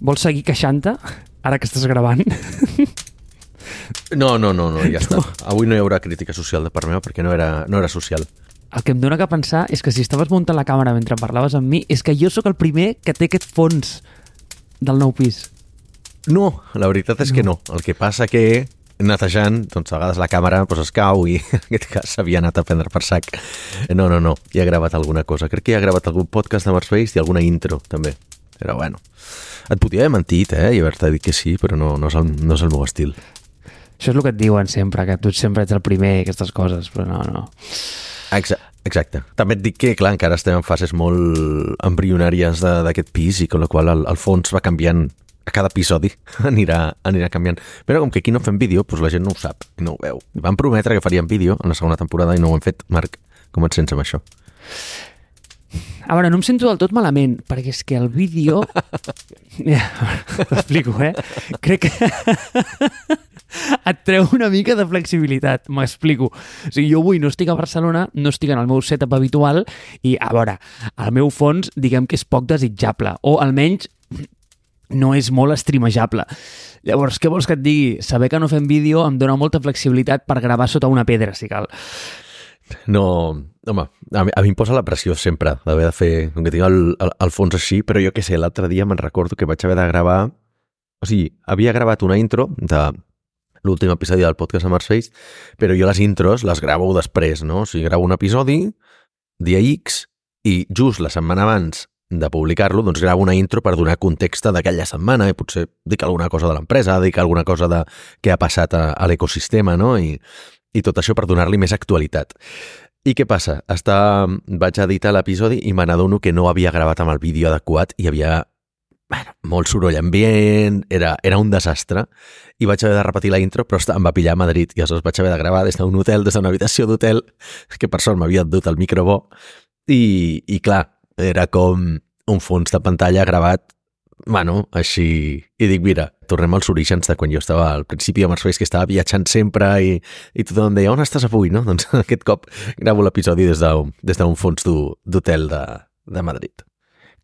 Vols seguir queixant-te, ara que estàs gravant? No, no, no, no, ja està. Avui no hi haurà crítica social de part meva perquè no era, no era social. El que em dóna que pensar és que si estaves muntant la càmera mentre parlaves amb mi, és que jo sóc el primer que té aquest fons del nou pis. No, la veritat és que no. El que passa que netejant, doncs a vegades la càmera doncs, es cau i en aquest cas s'havia anat a prendre per sac. No, no, no, ja he gravat alguna cosa. Crec que ja he gravat algun podcast de Marspace i alguna intro, també. Però bueno, et podia haver mentit, eh, i haver-te dit que sí, però no, no, és el, no és el meu estil. Això és el que et diuen sempre, que tu sempre ets el primer i aquestes coses, però no, no. Exacte. Exacte. També et dic que, clar, encara estem en fases molt embrionàries de- d'aquest pis i amb la qual el, el fons va canviant a cada episodi anirà, anirà canviant. Però com que aquí no fem vídeo, doncs la gent no ho sap, no ho veu. Vam prometre que faríem vídeo en la segona temporada i no ho hem fet. Marc, com et sents amb això? A veure, no em sento del tot malament, perquè és que el vídeo... Ja, T'explico, eh? Crec que et treu una mica de flexibilitat, m'explico. O sigui, jo avui no estic a Barcelona, no estic en el meu setup habitual i, a veure, el meu fons, diguem que és poc desitjable, o almenys no és molt streamejable. Llavors, què vols que et digui? Saber que no fem vídeo em dona molta flexibilitat per gravar sota una pedra, si cal. No, home, a mi, a mi em posa la pressió sempre d'haver de fer, com que tinc el, el, el fons així, però jo que sé, l'altre dia me'n recordo que vaig haver de gravar... O sigui, havia gravat una intro de l'últim episodi del podcast de Marspace, però jo les intros les gravo després, no? O sigui, gravo un episodi, dia X, i just la setmana abans de publicar-lo, doncs gravo una intro per donar context d'aquella setmana i potser dic alguna cosa de l'empresa, dic alguna cosa de què ha passat a, a l'ecosistema, no? I, i tot això per donar-li més actualitat. I què passa? Està... Vaig editar l'episodi i me n'adono que no havia gravat amb el vídeo adequat i havia bueno, molt soroll ambient, era, era un desastre, i vaig haver de repetir la intro, però em va pillar a Madrid, i aleshores vaig haver de gravar des d'un hotel, des d'una habitació d'hotel, que per sort m'havia dut el micro bo, i, i clar, era com un fons de pantalla gravat bueno, així... I dic, mira, tornem als orígens de quan jo estava al principi de Marspace, que estava viatjant sempre i, i tothom deia, on estàs avui, no? Doncs aquest cop gravo l'episodi des d'un des d'un fons d'ho- d'hotel de, de Madrid.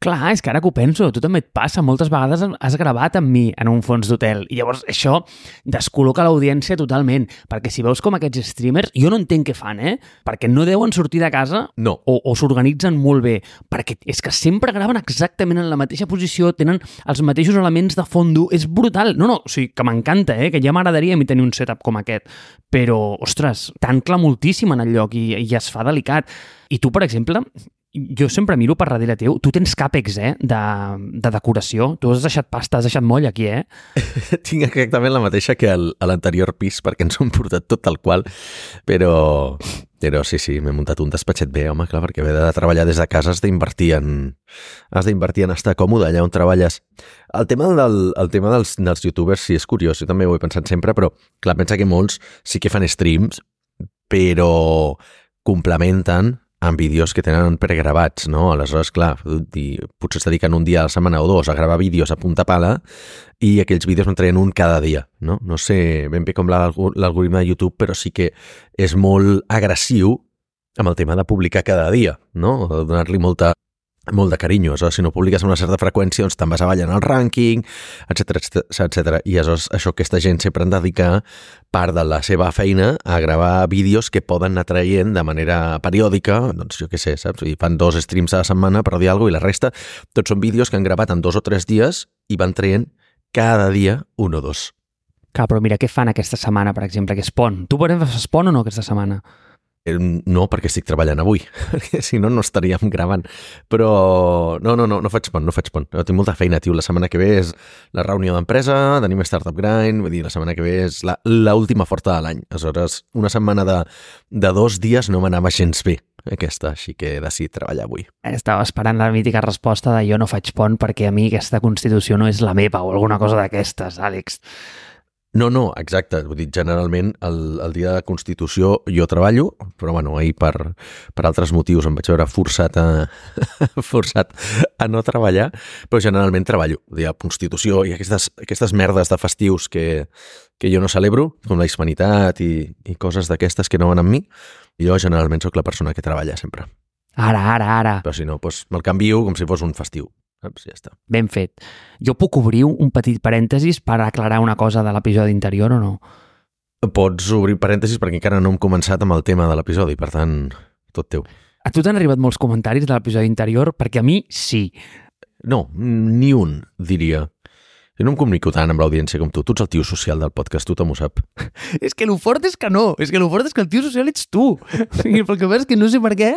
Clar, és que ara que ho penso, tu també et passa, moltes vegades has gravat amb mi en un fons d'hotel i llavors això descol·loca l'audiència totalment, perquè si veus com aquests streamers, jo no entenc què fan, eh? Perquè no deuen sortir de casa No, o, o s'organitzen molt bé, perquè és que sempre graven exactament en la mateixa posició, tenen els mateixos elements de fondo, és brutal. No, no, o sigui, que m'encanta, eh? que ja m'agradaria a mi tenir un setup com aquest, però, ostres, t'ancla moltíssim en el lloc i, i es fa delicat. I tu, per exemple, jo sempre miro per darrere teu, tu tens càpex, eh, de, de decoració, tu has deixat pasta, has deixat moll aquí, eh? tinc exactament la mateixa que el, a l'anterior pis, perquè ens ho hem portat tot tal qual, però, però sí, sí, m'he muntat un despatxet bé, home, clar, perquè haver de treballar des de casa has d'invertir en, has d'invertir en estar còmode allà on treballes. El tema, del, el tema dels, dels youtubers sí és curiós, jo també ho he pensat sempre, però clar, pensa que molts sí que fan streams, però complementen amb vídeos que tenen pregravats, no? Aleshores, clar, potser es dediquen un dia a la setmana o dos a gravar vídeos a punta pala i aquells vídeos en traien un cada dia, no? No sé ben bé com l'algoritme de YouTube, però sí que és molt agressiu amb el tema de publicar cada dia, no? Donar-li molta molt de carinyo, aleshores si no publiques amb una certa freqüència doncs te'n vas avall en el rànquing, etc etc. I aleshores això aquesta gent sempre han de dedicar part de la seva feina a gravar vídeos que poden anar traient de manera periòdica, doncs jo què sé, saps? I fan dos streams a la setmana per dir alguna cosa i la resta tots són vídeos que han gravat en dos o tres dies i van traient cada dia un o dos. Clar, però mira, què fan aquesta setmana, per exemple, que és pont? Tu, per exemple, pont o no aquesta setmana? No, perquè estic treballant avui, perquè si no, no estaríem gravant. Però no, no, no, no faig pont, no faig pont. Jo tinc molta feina, tio. La setmana que ve és la reunió d'empresa, tenim Startup Grind, vull dir, la setmana que ve és la, la última forta de l'any. Aleshores, una setmana de, de dos dies no m'anava gens bé, aquesta, així que he decidit treballar avui. Estava esperant la mítica resposta de jo no faig pont perquè a mi aquesta Constitució no és la meva o alguna cosa d'aquestes, Àlex. No, no, exacte. Vull dir, generalment el, el dia de la Constitució jo treballo, però bueno, ahir per, per altres motius em vaig veure forçat a, forçat a no treballar, però generalment treballo. El dia de Constitució i aquestes, aquestes merdes de festius que, que jo no celebro, com la hispanitat i, i coses d'aquestes que no van amb mi, jo generalment sóc la persona que treballa sempre. Ara, ara, ara. Però si no, doncs me'l canvio com si fos un festiu. Saps? Ja està. Ben fet. Jo puc obrir un petit parèntesis per aclarar una cosa de l'episodi interior o no? Pots obrir parèntesis perquè encara no hem començat amb el tema de l'episodi, per tant, tot teu. A tu t'han arribat molts comentaris de l'episodi interior? Perquè a mi sí. No, ni un, diria. Jo no em comunico tant amb l'audiència com tu. Tu ets el tio social del podcast, tothom ho sap. És que el fort és que no. És que el fort és que el tio social ets tu. I el que passa és que no sé per què.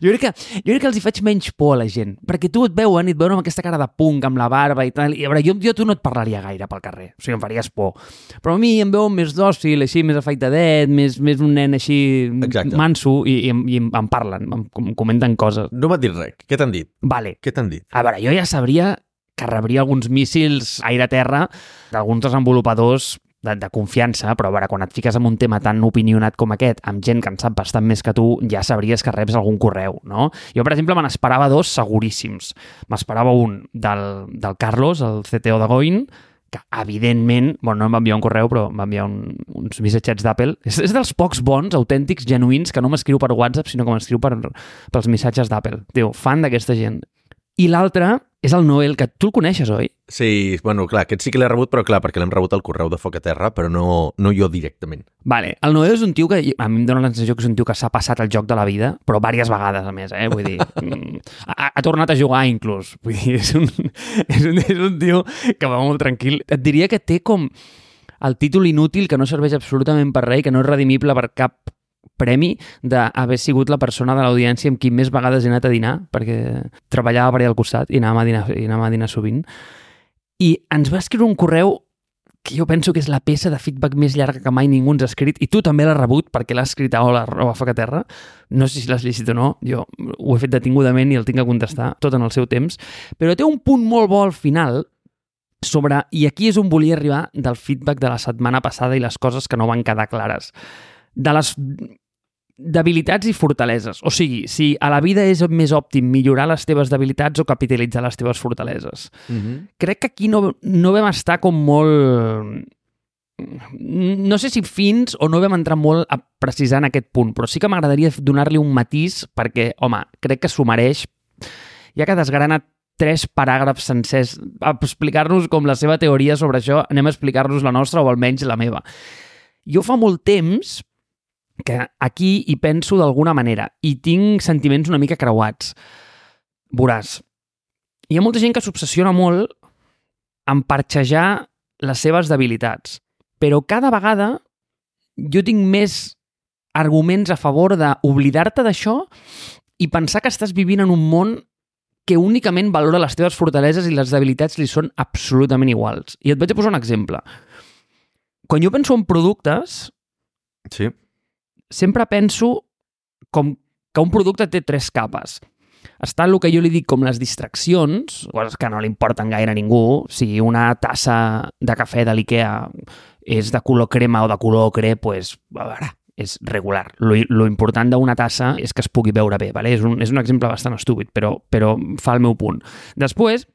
Jo crec, que, jo crec que els hi faig menys por a la gent. Perquè tu et veuen i et veuen amb aquesta cara de punk, amb la barba i tal. I a veure, jo, jo tu no et parlaria gaire pel carrer. O sigui, em faries por. Però a mi em veuen més dòcil, així, més afeitadet, més, més un nen així Exacte. manso i, i, i em, em parlen, em, em comenten coses. No m'ha dit res. Què t'han dit? Vale, Què t'han dit? a veure, jo ja sabria que rebria alguns míssils aire-terra d'alguns desenvolupadors de, de confiança, però a veure, quan et fiques en un tema tan opinionat com aquest, amb gent que en sap bastant més que tu, ja sabries que reps algun correu, no? Jo, per exemple, me n'esperava dos seguríssims. M'esperava un del, del Carlos, el CTO de Goin, que evidentment, bueno, no em va enviar un correu, però em va enviar un, uns missatgets d'Apple. És, és dels pocs bons, autèntics, genuïns, que no m'escriu per WhatsApp, sinó que m'escriu per, pels missatges d'Apple. Tio, fan d'aquesta gent. I l'altre és el Noel, que tu el coneixes, oi? Sí, bueno, clar, aquest sí que l'he rebut, però clar, perquè l'hem rebut al correu de Foc a Terra, però no, no jo directament. Vale, el Noel és un tio que a mi em dóna la sensació que és un tio que s'ha passat el joc de la vida, però diverses vegades, a més, eh? Vull dir, mm, ha, ha tornat a jugar, inclús. Vull dir, és un, és, un, és un tio que va molt tranquil. Et diria que té com el títol inútil que no serveix absolutament per res i que no és redimible per cap premi d'haver sigut la persona de l'audiència amb qui més vegades he anat a dinar, perquè treballava per allà al costat i anàvem a dinar, i anàvem a dinar sovint. I ens va escriure un correu que jo penso que és la peça de feedback més llarga que mai ningú ens ha escrit, i tu també l'has rebut perquè l'has escrit a Hola, arroba Foc a Terra. No sé si l'has llegit o no, jo ho he fet detingudament i el tinc que contestar tot en el seu temps, però té un punt molt bo al final sobre, i aquí és on volia arribar del feedback de la setmana passada i les coses que no van quedar clares. De les debilitats i fortaleses. O sigui, si a la vida és més òptim millorar les teves debilitats o capitalitzar les teves fortaleses. Mm -hmm. Crec que aquí no, no vam estar com molt... No sé si fins o no vam entrar molt a precisar en aquest punt, però sí que m'agradaria donar-li un matís perquè, home, crec que s'ho mereix. Ja que desgrana tres paràgrafs sencers a explicar-nos com la seva teoria sobre això, anem a explicar-nos la nostra o almenys la meva. Jo fa molt temps que aquí hi penso d'alguna manera i tinc sentiments una mica creuats. Veuràs, hi ha molta gent que s'obsessiona molt en parxejar les seves debilitats, però cada vegada jo tinc més arguments a favor d'oblidar-te d'això i pensar que estàs vivint en un món que únicament valora les teves fortaleses i les debilitats li són absolutament iguals. I et vaig a posar un exemple. Quan jo penso en productes, Sí. Sempre penso com que un producte té tres capes. Està el que jo li dic com les distraccions, coses que no li importen gaire a ningú. Si una tassa de cafè de l'IKEA és de color crema o de color ocre, pues, a veure, és regular. Lo, lo important d'una tassa és que es pugui veure bé, vale? és, un, és un exemple bastant estúpid, però, però fa el meu punt. Després,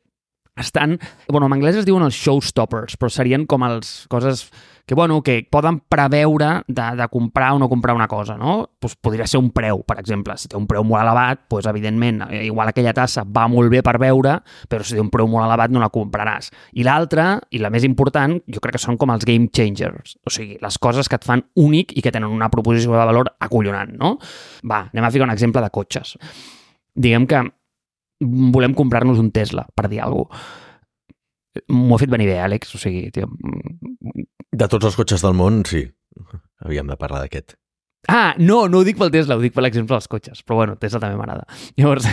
estan... Bueno, en anglès es diuen els showstoppers, però serien com els coses que, bueno, que poden preveure de, de comprar o no comprar una cosa, no? Pues podria ser un preu, per exemple. Si té un preu molt elevat, pues, evidentment, eh, igual aquella tassa va molt bé per veure, però si té un preu molt elevat no la compraràs. I l'altra, i la més important, jo crec que són com els game changers. O sigui, les coses que et fan únic i que tenen una proposició de valor acollonant, no? Va, anem a ficar un exemple de cotxes. Diguem que volem comprar-nos un Tesla, per dir alguna cosa. M'ho ha fet venir bé, Àlex. O sigui, tio... De tots els cotxes del món, sí. Havíem de parlar d'aquest. Ah, no, no ho dic pel Tesla, ho dic per l'exemple dels cotxes. Però bueno, Tesla també m'agrada. Llavors,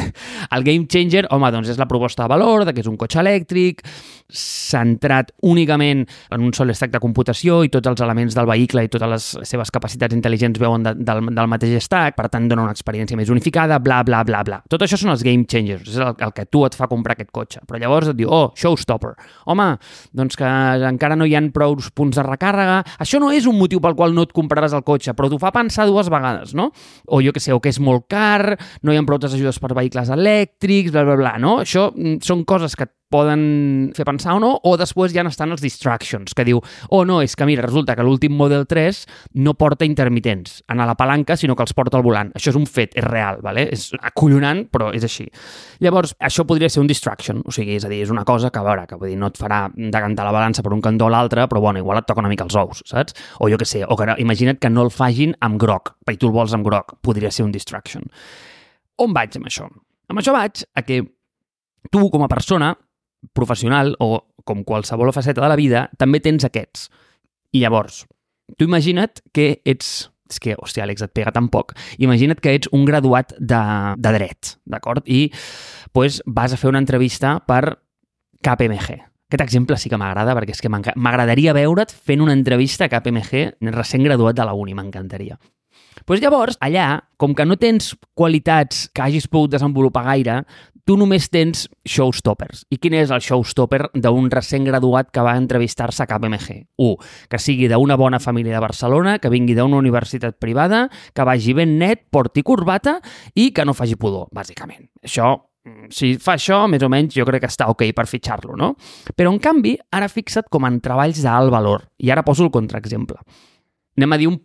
el Game Changer, home, doncs és la proposta de valor de que és un cotxe elèctric, centrat únicament en un sol stack de computació i tots els elements del vehicle i totes les seves capacitats intel·ligents veuen de, del, del mateix stack, per tant dona una experiència més unificada, bla, bla, bla, bla. Tot això són els Game Changers, és el, el que tu et fa comprar aquest cotxe. Però llavors et diu, oh, showstopper. Home, doncs que encara no hi han prou punts de recàrrega. Això no és un motiu pel qual no et compraràs el cotxe, però t'ho fa pensar dues vegades, no? O jo que sé, o que és molt car, no hi ha prou ajudes per vehicles elèctrics, bla, bla, bla, no? Això mm, són coses que poden fer pensar o no, o després ja estan els distractions, que diu, oh no, és que mira, resulta que l'últim Model 3 no porta intermitents en la palanca, sinó que els porta al volant. Això és un fet, és real, vale? és acollonant, però és així. Llavors, això podria ser un distraction, o sigui, és a dir, és una cosa que, a veure, que vull dir, no et farà decantar la balança per un cantó o l'altre, però bueno, igual et toca una mica els ous, saps? O jo que sé, o que imagina't que no el fagin amb groc, perquè tu el vols amb groc, podria ser un distraction. On vaig amb això? Amb això vaig a que tu, com a persona, professional o com qualsevol faceta de la vida, també tens aquests. I llavors, tu imagina't que ets és que, hòstia, Àlex, et pega tan poc. Imagina't que ets un graduat de, de dret, d'acord? I pues, vas a fer una entrevista per KPMG. Aquest exemple sí que m'agrada perquè és que m'agradaria veure't fent una entrevista a KPMG recent graduat de la uni, m'encantaria. Pues llavors, allà, com que no tens qualitats que hagis pogut desenvolupar gaire, tu només tens showstoppers. I quin és el showstopper d'un recent graduat que va entrevistar-se a KPMG? 1. Que sigui d'una bona família de Barcelona, que vingui d'una universitat privada, que vagi ben net, porti corbata i que no faci pudor, bàsicament. Això si fa això, més o menys jo crec que està ok per fitxar-lo, no? Però, en canvi, ara fixa't com en treballs d'alt valor. I ara poso el contraexemple anem a dir un,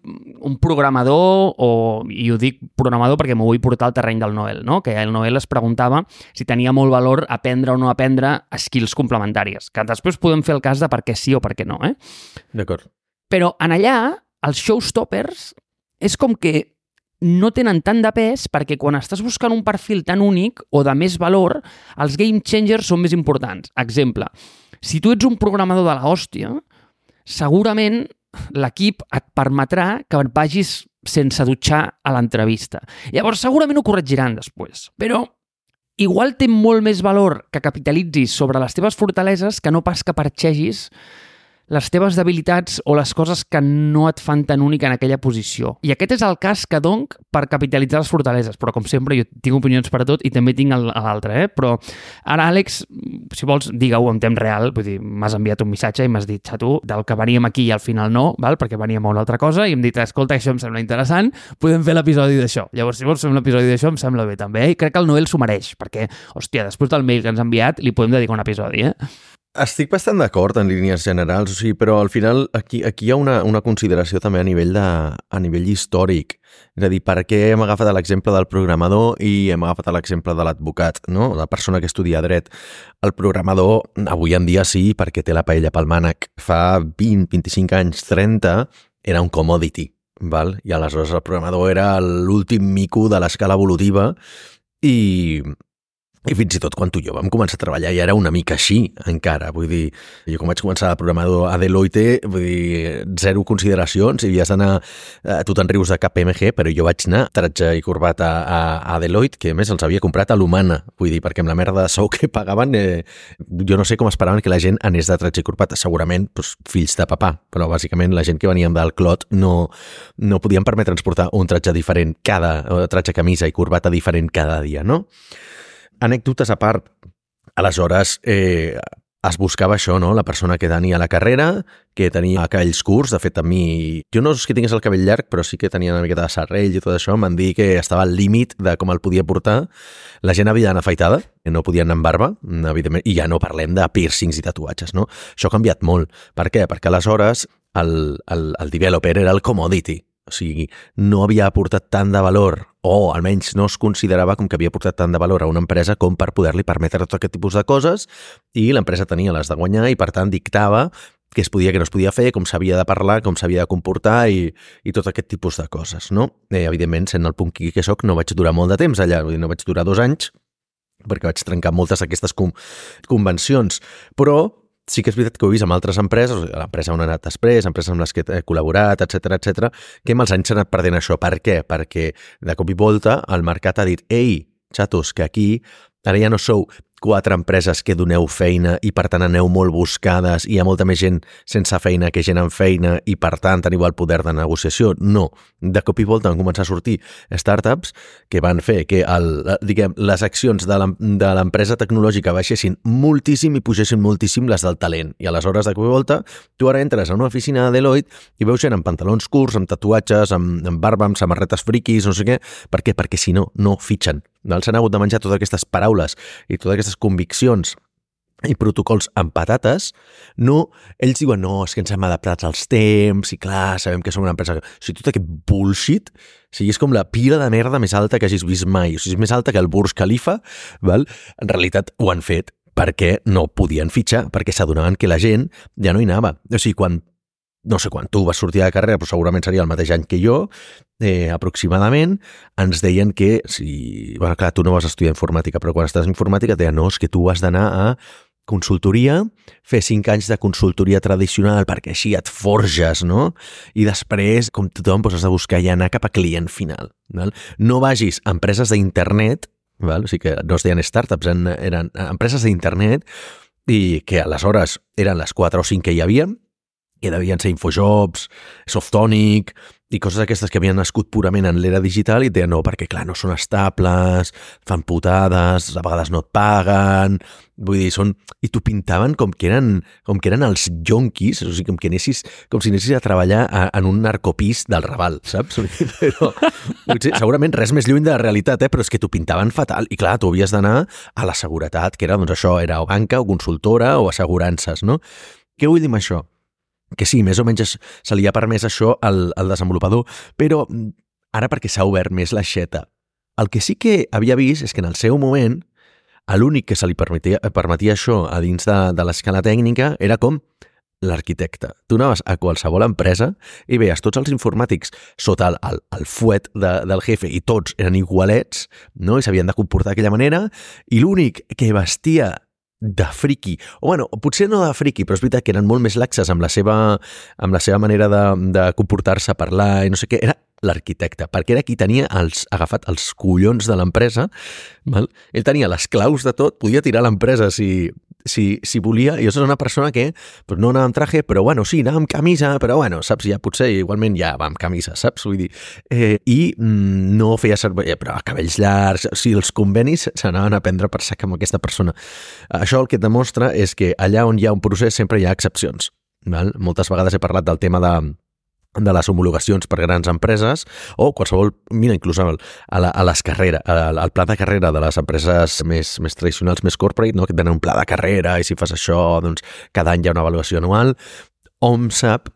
un programador, o, i ho dic programador perquè m'ho vull portar al terreny del Noel, no? que el Noel es preguntava si tenia molt valor aprendre o no aprendre skills complementàries, que després podem fer el cas de per què sí o per què no. Eh? D'acord. Però en allà, els showstoppers és com que no tenen tant de pes perquè quan estàs buscant un perfil tan únic o de més valor, els game changers són més importants. Exemple, si tu ets un programador de la hòstia, segurament l'equip et permetrà que et vagis sense dutxar a l'entrevista. Llavors, segurament ho corregiran després. Però igual té molt més valor que capitalitzis sobre les teves fortaleses que no pas que parxegis les teves debilitats o les coses que no et fan tan únic en aquella posició. I aquest és el cas que donc per capitalitzar les fortaleses, però com sempre jo tinc opinions per a tot i també tinc l'altre, eh? Però ara, Àlex, si vols, digue-ho en temps real, vull dir, m'has enviat un missatge i m'has dit, xato, del que veníem aquí i al final no, val? perquè veníem a una altra cosa, i em dit, escolta, això em sembla interessant, podem fer l'episodi d'això. Llavors, si vols fer l'episodi d'això, em sembla bé també, eh? i crec que el Noel s'ho mereix, perquè, hòstia, després del mail que ens ha enviat, li podem dedicar un episodi, eh? Estic bastant d'acord en línies generals, o sigui, però al final aquí, aquí hi ha una, una consideració també a nivell, de, a nivell històric. És a dir, per què hem agafat l'exemple del programador i hem agafat l'exemple de l'advocat, no? la persona que estudia dret. El programador, avui en dia sí, perquè té la paella pel mànec. Fa 20, 25 anys, 30, era un commodity. Val? I aleshores el programador era l'últim mico de l'escala evolutiva i, i fins i tot quan tu i jo vam començar a treballar ja era una mica així, encara. Vull dir, jo quan vaig començar de programador a Deloitte, vull dir, zero consideracions, i havies d'anar... Eh, tu te'n rius de KPMG, però jo vaig anar tratge i corbata a, a Deloitte, que a més els havia comprat a l'Humana, vull dir, perquè amb la merda de sou que pagaven, eh, jo no sé com esperaven que la gent anés de tratge i corbata. Segurament, doncs, fills de papà, però bàsicament la gent que veníem del Clot no, no podien permetre transportar un tratge diferent cada... tratge camisa i corbata diferent cada dia, no? Anècdotes a part, aleshores eh, es buscava això, no? La persona que tenia la carrera, que tenia cabells curts, de fet a mi... Jo no és que tingués el cabell llarg, però sí que tenia una miqueta de serrell i tot això, m'han dit que estava al límit de com el podia portar. La gent havia d'anar afaitada, que no podien anar amb barba, evidentment, i ja no parlem de piercings i tatuatges, no? Això ha canviat molt. Per què? Perquè aleshores el, el, el developer era el commodity, o sigui, no havia aportat tant de valor, o almenys no es considerava com que havia aportat tant de valor a una empresa com per poder-li permetre tot aquest tipus de coses, i l'empresa tenia les de guanyar i, per tant, dictava què es podia, què no es podia fer, com s'havia de parlar, com s'havia de comportar i, i tot aquest tipus de coses, no? Eh, evidentment, sent el punqui que sóc, no vaig durar molt de temps allà, vull dir, no vaig durar dos anys, perquè vaig trencar moltes d'aquestes convencions, però sí que és veritat que ho he vist amb altres empreses, l'empresa on he anat després, empreses amb les que he col·laborat, etc etc, que amb els anys s'ha anat perdent això. Per què? Perquè de cop i volta el mercat ha dit ei, xatos, que aquí ara ja no sou quatre empreses que doneu feina i per tant aneu molt buscades i hi ha molta més gent sense feina que gent amb feina i per tant teniu el poder de negociació. No, de cop i volta van començar a sortir startups que van fer que el, diguem, les accions de l'empresa tecnològica baixessin moltíssim i pugessin moltíssim les del talent. I aleshores, de cop i volta, tu ara entres a una oficina de Deloitte i veus gent amb pantalons curts, amb tatuatges, amb, amb barba, amb samarretes friquis, no sé què. Per què? Perquè si no, no fitxen. S'han hagut de menjar totes aquestes paraules i totes aquestes conviccions i protocols amb patates, no, ells diuen, no, és que ens hem adaptat als temps, i clar, sabem que som una empresa... O sigui, tot aquest bullshit, o sigui, és com la pila de merda més alta que hagis vist mai. O sigui, és més alta que el Burj Khalifa, val? En realitat ho han fet perquè no podien fitxar, perquè s'adonaven que la gent ja no hi anava. O sigui, quan no sé quan tu vas sortir de carrera, però segurament seria el mateix any que jo, eh, aproximadament, ens deien que, si, bueno, clar, tu no vas estudiar informàtica, però quan estàs en informàtica et deien, no, és que tu has d'anar a consultoria, fer cinc anys de consultoria tradicional perquè així et forges, no? I després, com tothom, doncs has de buscar i anar cap a client final. Val? No vagis a empreses d'internet, val? o sigui que no es deien startups, eren, eren empreses d'internet i que aleshores eren les 4 o 5 que hi havia, que devien ser Infojobs, Softonic i coses aquestes que havien nascut purament en l'era digital i et deien no, perquè clar, no són estables, fan putades, a vegades no et paguen, vull dir, són... I t'ho pintaven com que eren, com que eren els yonquis, o sigui, com, que anessis, com si anessis a treballar a, en un narcopís del Raval, saps? Però, potser, segurament res més lluny de la realitat, eh? però és que t'ho pintaven fatal. I clar, tu havies d'anar a la seguretat, que era, doncs això, era o banca o consultora o assegurances, no? Què vull dir amb això? Que sí, més o menys se li ha permès això al, al desenvolupador, però mm, ara perquè s'ha obert més l'aixeta. El que sí que havia vist és que en el seu moment l'únic que se li permetia, permetia això a dins de, de l'escala tècnica era com l'arquitecte. Tu anaves a qualsevol empresa i veies tots els informàtics sota el, el, el fuet de, del jefe i tots eren igualets no? i s'havien de comportar d'aquella manera i l'únic que vestia de friki, o bueno, potser no de friki, però és veritat que eren molt més laxes amb la seva, amb la seva manera de, de comportar-se, parlar i no sé què, era l'arquitecte, perquè era qui tenia els, agafat els collons de l'empresa, ell tenia les claus de tot, podia tirar l'empresa si, si, si volia, i és una persona que pues, no anava amb traje, però bueno, sí, anava amb camisa, però bueno, saps, ja potser igualment ja va amb camisa, saps? Vull dir, eh, i mm, no feia servir, eh, però cabells llargs, o sigui, els convenis s'anaven a prendre per sac amb aquesta persona. Això el que demostra és que allà on hi ha un procés sempre hi ha excepcions. Val? Moltes vegades he parlat del tema de, de les homologacions per grans empreses o qualsevol, mira, inclús a, la, a les carreres, al, al pla de carrera de les empreses més, més tradicionals, més corporate, no? que tenen un pla de carrera i si fas això, doncs cada any hi ha una avaluació anual. Hom sap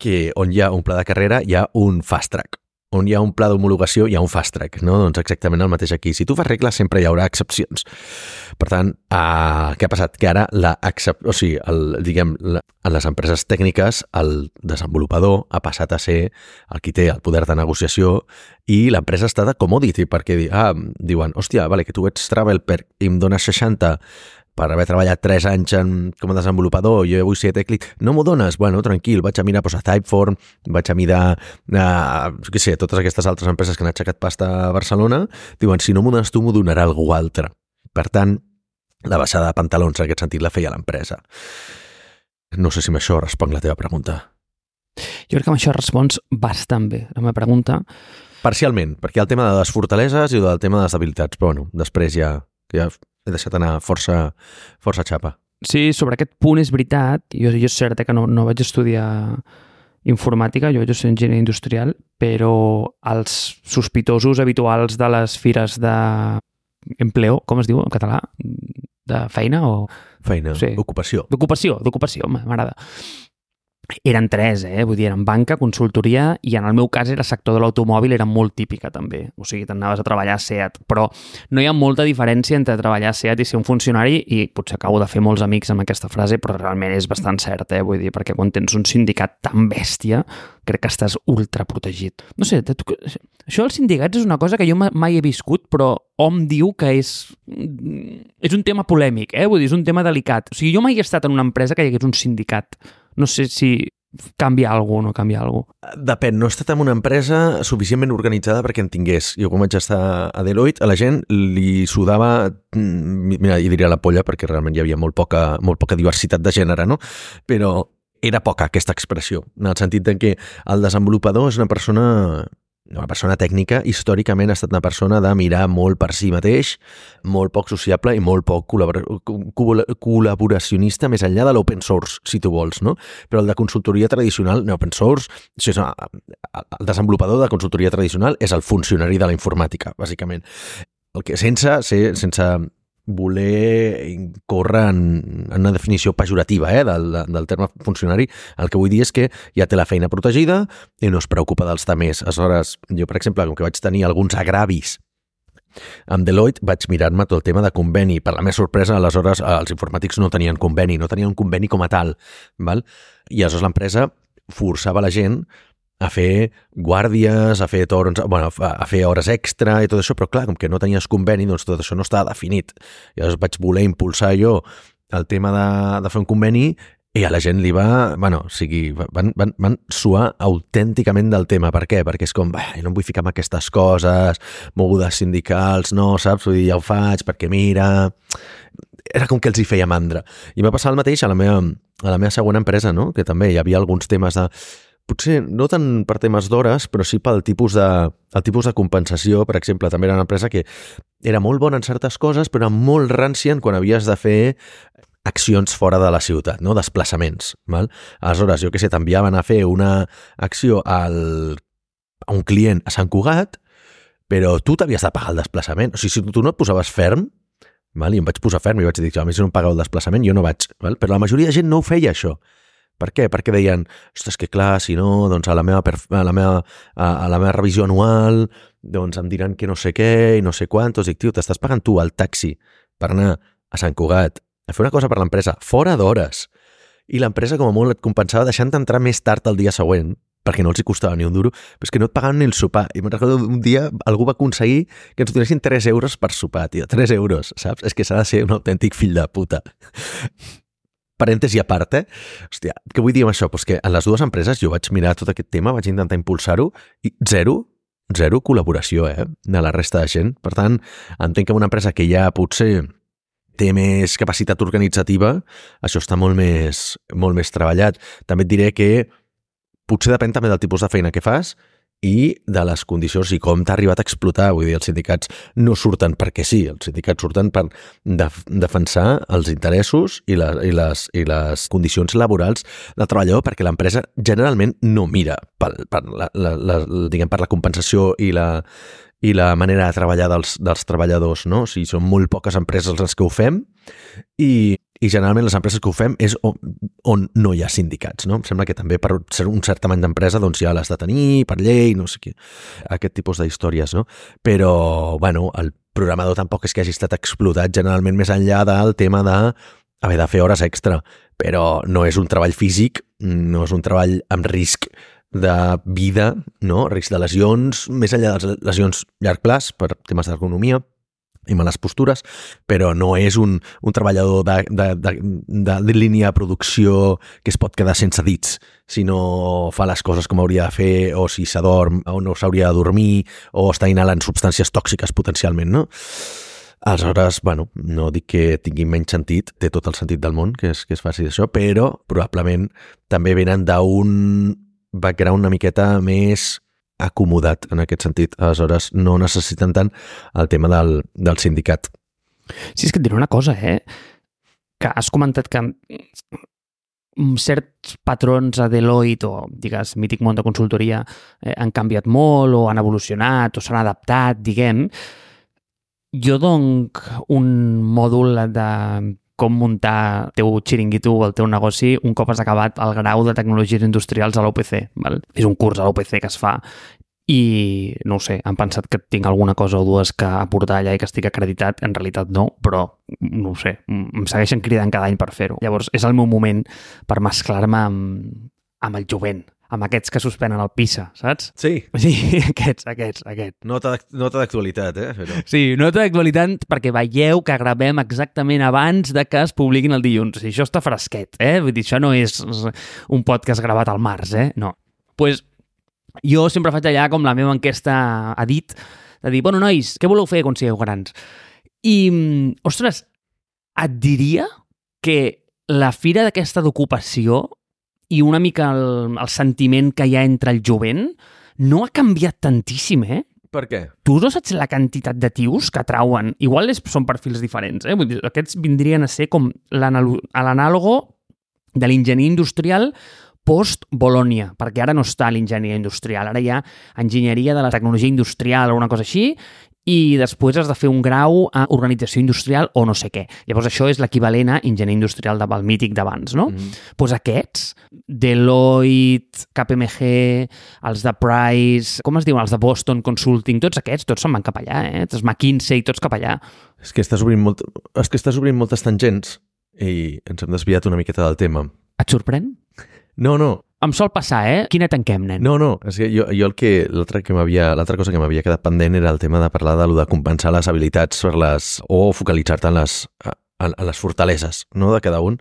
que on hi ha un pla de carrera hi ha un fast track on hi ha un pla d'homologació, hi ha un fast track, no? Doncs exactament el mateix aquí. Si tu fas regles, sempre hi haurà excepcions. Per tant, eh, què ha passat? Que ara, la o sigui, el, diguem, la, en les empreses tècniques, el desenvolupador ha passat a ser el qui té el poder de negociació i l'empresa està de commodity, perquè ah, diuen, hòstia, vale, que tu ets travel per i em dones 60 per haver treballat 3 anys en, com a desenvolupador, jo vull ser tècnic, no m'ho dones? Bueno, tranquil, vaig a mirar pues, a Typeform, vaig a mirar, a, què sé, totes aquestes altres empreses que han aixecat pasta a Barcelona, diuen, si no m'ho dones tu, m'ho donarà algú altre. Per tant, la baixada de pantalons en aquest sentit la feia l'empresa. No sé si amb això responc la teva pregunta. Jo crec que amb això respons bastant bé la meva pregunta. Parcialment, perquè hi ha el tema de les fortaleses i el tema de les debilitats, però bueno, després ja, ja he deixat anar força, força xapa. Sí, sobre aquest punt és veritat. Jo, jo és cert que no, no vaig estudiar informàtica, jo vaig estudiar enginyeria industrial, però els sospitosos habituals de les fires de empleo, com es diu en català? De feina o... Feina, sí. ocupació. D'ocupació, d'ocupació, m'agrada eren tres, eh? vull dir, eren banca, consultoria i en el meu cas era sector de l'automòbil, era molt típica també, o sigui, t'anaves a treballar a SEAT, però no hi ha molta diferència entre treballar a SEAT i ser un funcionari i potser acabo de fer molts amics amb aquesta frase, però realment és bastant cert, eh? vull dir, perquè quan tens un sindicat tan bèstia, crec que estàs ultra protegit. No sé, això dels sindicats és una cosa que jo mai he viscut, però hom diu que és, és un tema polèmic, eh? vull dir, és un tema delicat. O sigui, jo mai he estat en una empresa que hi hagués un sindicat no sé si canvia alguna o no canvia alguna Depèn, no he estat en una empresa suficientment organitzada perquè en tingués. Jo quan vaig estar a Deloitte, a la gent li sudava, mm, mira, i diria la polla perquè realment hi havia molt poca, molt poca diversitat de gènere, no? Però era poca aquesta expressió, en el sentit que el desenvolupador és una persona una persona tècnica històricament ha estat una persona de mirar molt per si mateix, molt poc sociable i molt poc col·laboracionista més enllà de l'open source, si tu vols, no? Però el de consultoria tradicional, no, open source, o sigui, el desenvolupador de consultoria tradicional és el funcionari de la informàtica, bàsicament. El que sense, ser, sense voler córrer en, en una definició pejorativa eh, del, del terme funcionari. El que vull dir és que ja té la feina protegida i no es preocupa dels temers. Aleshores, jo, per exemple, com que vaig tenir alguns agravis amb Deloitte vaig mirar-me tot el tema de conveni. Per la meva sorpresa, aleshores, els informàtics no tenien conveni, no tenien un conveni com a tal. Val? I aleshores l'empresa forçava la gent a fer guàrdies, a fer torns, bueno, a fer hores extra i tot això, però clar, com que no tenies conveni, doncs tot això no estava definit. Llavors vaig voler impulsar jo el tema de, de fer un conveni i a la gent li va... Bueno, o sigui, van, van, van suar autènticament del tema. Per què? Perquè és com, bah, jo no em vull ficar en aquestes coses, mogudes sindicals, no, saps? Vull dir, ja ho faig perquè mira... Era com que els hi feia mandra. I va passar el mateix a la meva, a la meva següent empresa, no? Que també hi havia alguns temes de potser no tant per temes d'hores, però sí pel tipus de, el tipus de compensació. Per exemple, també era una empresa que era molt bona en certes coses, però era molt rància quan havies de fer accions fora de la ciutat, no? desplaçaments. Val? Aleshores, jo que sé, t'enviaven a fer una acció al, a un client a Sant Cugat, però tu t'havies de pagar el desplaçament. O sigui, si tu no et posaves ferm, val? i em vaig posar ferm i vaig dir, a mi si no em pagueu el desplaçament, jo no vaig. Val? Però la majoria de gent no ho feia, això. Per què? Perquè deien, ostres, que clar, si no, doncs a la meva, a la meva, a, a la meva revisió anual, doncs em diran que no sé què i no sé quantos. Dic, tio, t'estàs pagant tu el taxi per anar a Sant Cugat a fer una cosa per l'empresa, fora d'hores. I l'empresa, com a molt, et compensava deixant entrar més tard el dia següent, perquè no els hi costava ni un duro, però és que no et pagaven ni el sopar. I me'n recordo un dia algú va aconseguir que ens donessin 3 euros per sopar, tio. 3 euros, saps? És que s'ha de ser un autèntic fill de puta parèntesi a part, eh? Hòstia, què vull dir amb això? Pues que en les dues empreses jo vaig mirar tot aquest tema, vaig intentar impulsar-ho i zero, zero col·laboració, eh? De la resta de gent. Per tant, entenc que una empresa que ja potser té més capacitat organitzativa, això està molt més, molt més treballat. També et diré que potser depèn també del tipus de feina que fas i de les condicions i com t'ha arribat a explotar. Vull dir, els sindicats no surten perquè sí, els sindicats surten per def defensar els interessos i, la, i, les, i les condicions laborals del treballador perquè l'empresa generalment no mira per, per, la, la, la, diguem, per la compensació i la, i la manera de treballar dels, dels treballadors, no? O sigui, són molt poques empreses les que ho fem i, i generalment les empreses que ho fem és on, on no hi ha sindicats, no? Em sembla que també per ser un cert tamany d'empresa doncs ja l'has de tenir per llei, no sé què, aquest tipus d'històries, no? Però, bueno, el programador tampoc és que hagi estat explotat generalment més enllà del tema de haver de fer hores extra, però no és un treball físic, no és un treball amb risc de vida, no? risc de lesions, més enllà de les lesions llarg plaç per temes d'ergonomia i males postures, però no és un, un treballador de, de, de, de, de línia de producció que es pot quedar sense dits si no fa les coses com hauria de fer o si s'adorm o no s'hauria de dormir o està inhalant substàncies tòxiques potencialment, no? Aleshores, bueno, no dic que tingui menys sentit, té tot el sentit del món que es, que es faci això, però probablement també venen d'un background una miqueta més acomodat en aquest sentit. Aleshores, no necessiten tant el tema del, del sindicat. Sí, és que et diré una cosa, eh? Que has comentat que certs patrons a Deloitte o, digues, mític món de consultoria eh, han canviat molt o han evolucionat o s'han adaptat, diguem. Jo dono un mòdul de com muntar el teu xiringuito o el teu negoci un cop has acabat el grau de tecnologies industrials a l'OPC. És un curs a l'OPC que es fa i no sé, han pensat que tinc alguna cosa o dues que aportar allà i que estic acreditat, en realitat no, però no sé, em segueixen cridant cada any per fer-ho. Llavors, és el meu moment per mesclar-me amb, amb el jovent, amb aquests que suspenen el PISA, saps? Sí. Sí, aquests, aquests, aquests. Nota, d'actualitat, eh? Però... Sí, nota d'actualitat perquè veieu que gravem exactament abans de que es publiquin el dilluns. I això està fresquet, eh? Vull dir, això no és un podcast gravat al març, eh? No. Doncs pues, jo sempre faig allà com la meva enquesta ha dit, de dir, bueno, nois, què voleu fer quan sigueu grans? I, ostres, et diria que la fira d'aquesta d'ocupació i una mica el, el sentiment que hi ha entre el jovent no ha canviat tantíssim, eh? Per què? Tu no saps la quantitat de tios que trauen? Igual és, són perfils diferents, eh? Vull dir, aquests vindrien a ser com l'anàlogo de l'enginyer industrial post-Bolònia, perquè ara no està l'enginyeria industrial, ara hi ha enginyeria de la tecnologia industrial o una cosa així, i després has de fer un grau a organització industrial o no sé què. Llavors això és l'equivalent a enginyer industrial del mític d'abans, no? Doncs mm. pues aquests, Deloitte, KPMG, els de Price, com es diuen, els de Boston Consulting, tots aquests, tots se'n van cap allà, eh? Els McKinsey, tots cap allà. És que estàs obrint, molt... és que estàs obrint moltes tangents i ens hem desviat una miqueta del tema. Et sorprèn? No, no, em sol passar, eh? Quina tanquem, nen? No, no, és que jo, jo el que, l'altra que m'havia, l'altra cosa que m'havia quedat pendent era el tema de parlar de lo de compensar les habilitats per les, o focalitzar-te en les, en, en les fortaleses, no?, de cada un.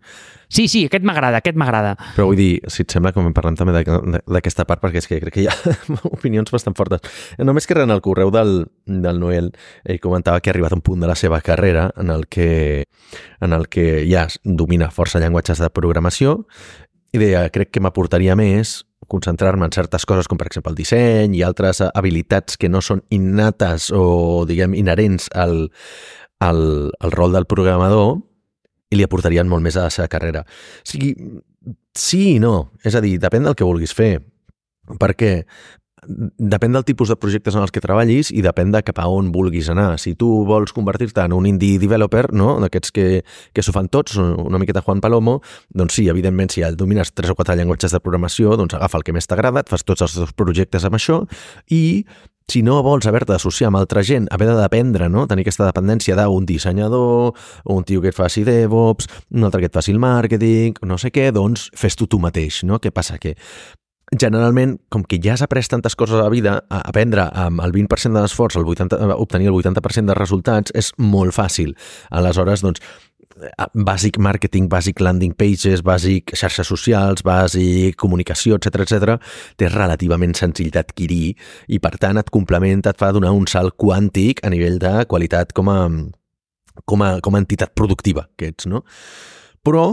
Sí, sí, aquest m'agrada, aquest m'agrada. Però vull dir, si et sembla, com parlem també d'aquesta part, perquè és que crec que hi ha opinions bastant fortes. Només que en el correu del, del Noel ell comentava que ha arribat a un punt de la seva carrera en el que, en el que ja domina força llenguatges de programació i deia, crec que m'aportaria més concentrar-me en certes coses com per exemple el disseny i altres habilitats que no són innates o diguem inherents al, al, al rol del programador i li aportarien molt més a la seva carrera. O sigui, sí i no. És a dir, depèn del que vulguis fer. Perquè depèn del tipus de projectes en els que treballis i depèn de cap a on vulguis anar. Si tu vols convertir-te en un indie developer, no? d'aquests que, que s'ho fan tots, una miqueta Juan Palomo, doncs sí, evidentment, si ja domines tres o quatre llenguatges de programació, doncs agafa el que més t'agrada, et fas tots els teus projectes amb això i si no vols haver-te d'associar amb altra gent, haver de dependre, no? tenir aquesta dependència d'un dissenyador, un tio que et faci DevOps, un altre que et faci el màrqueting, no sé què, doncs fes-tu tu mateix. No? Què passa? Que generalment, com que ja has après tantes coses a la vida, a aprendre amb el 20% de l'esforç, obtenir el 80% de resultats, és molt fàcil. Aleshores, doncs, bàsic marketing, bàsic landing pages, bàsic xarxes socials, bàsic comunicació, etc etc, té relativament senzill d'adquirir i, per tant, et complementa, et fa donar un salt quàntic a nivell de qualitat com a, com a, com a entitat productiva que ets, no? Però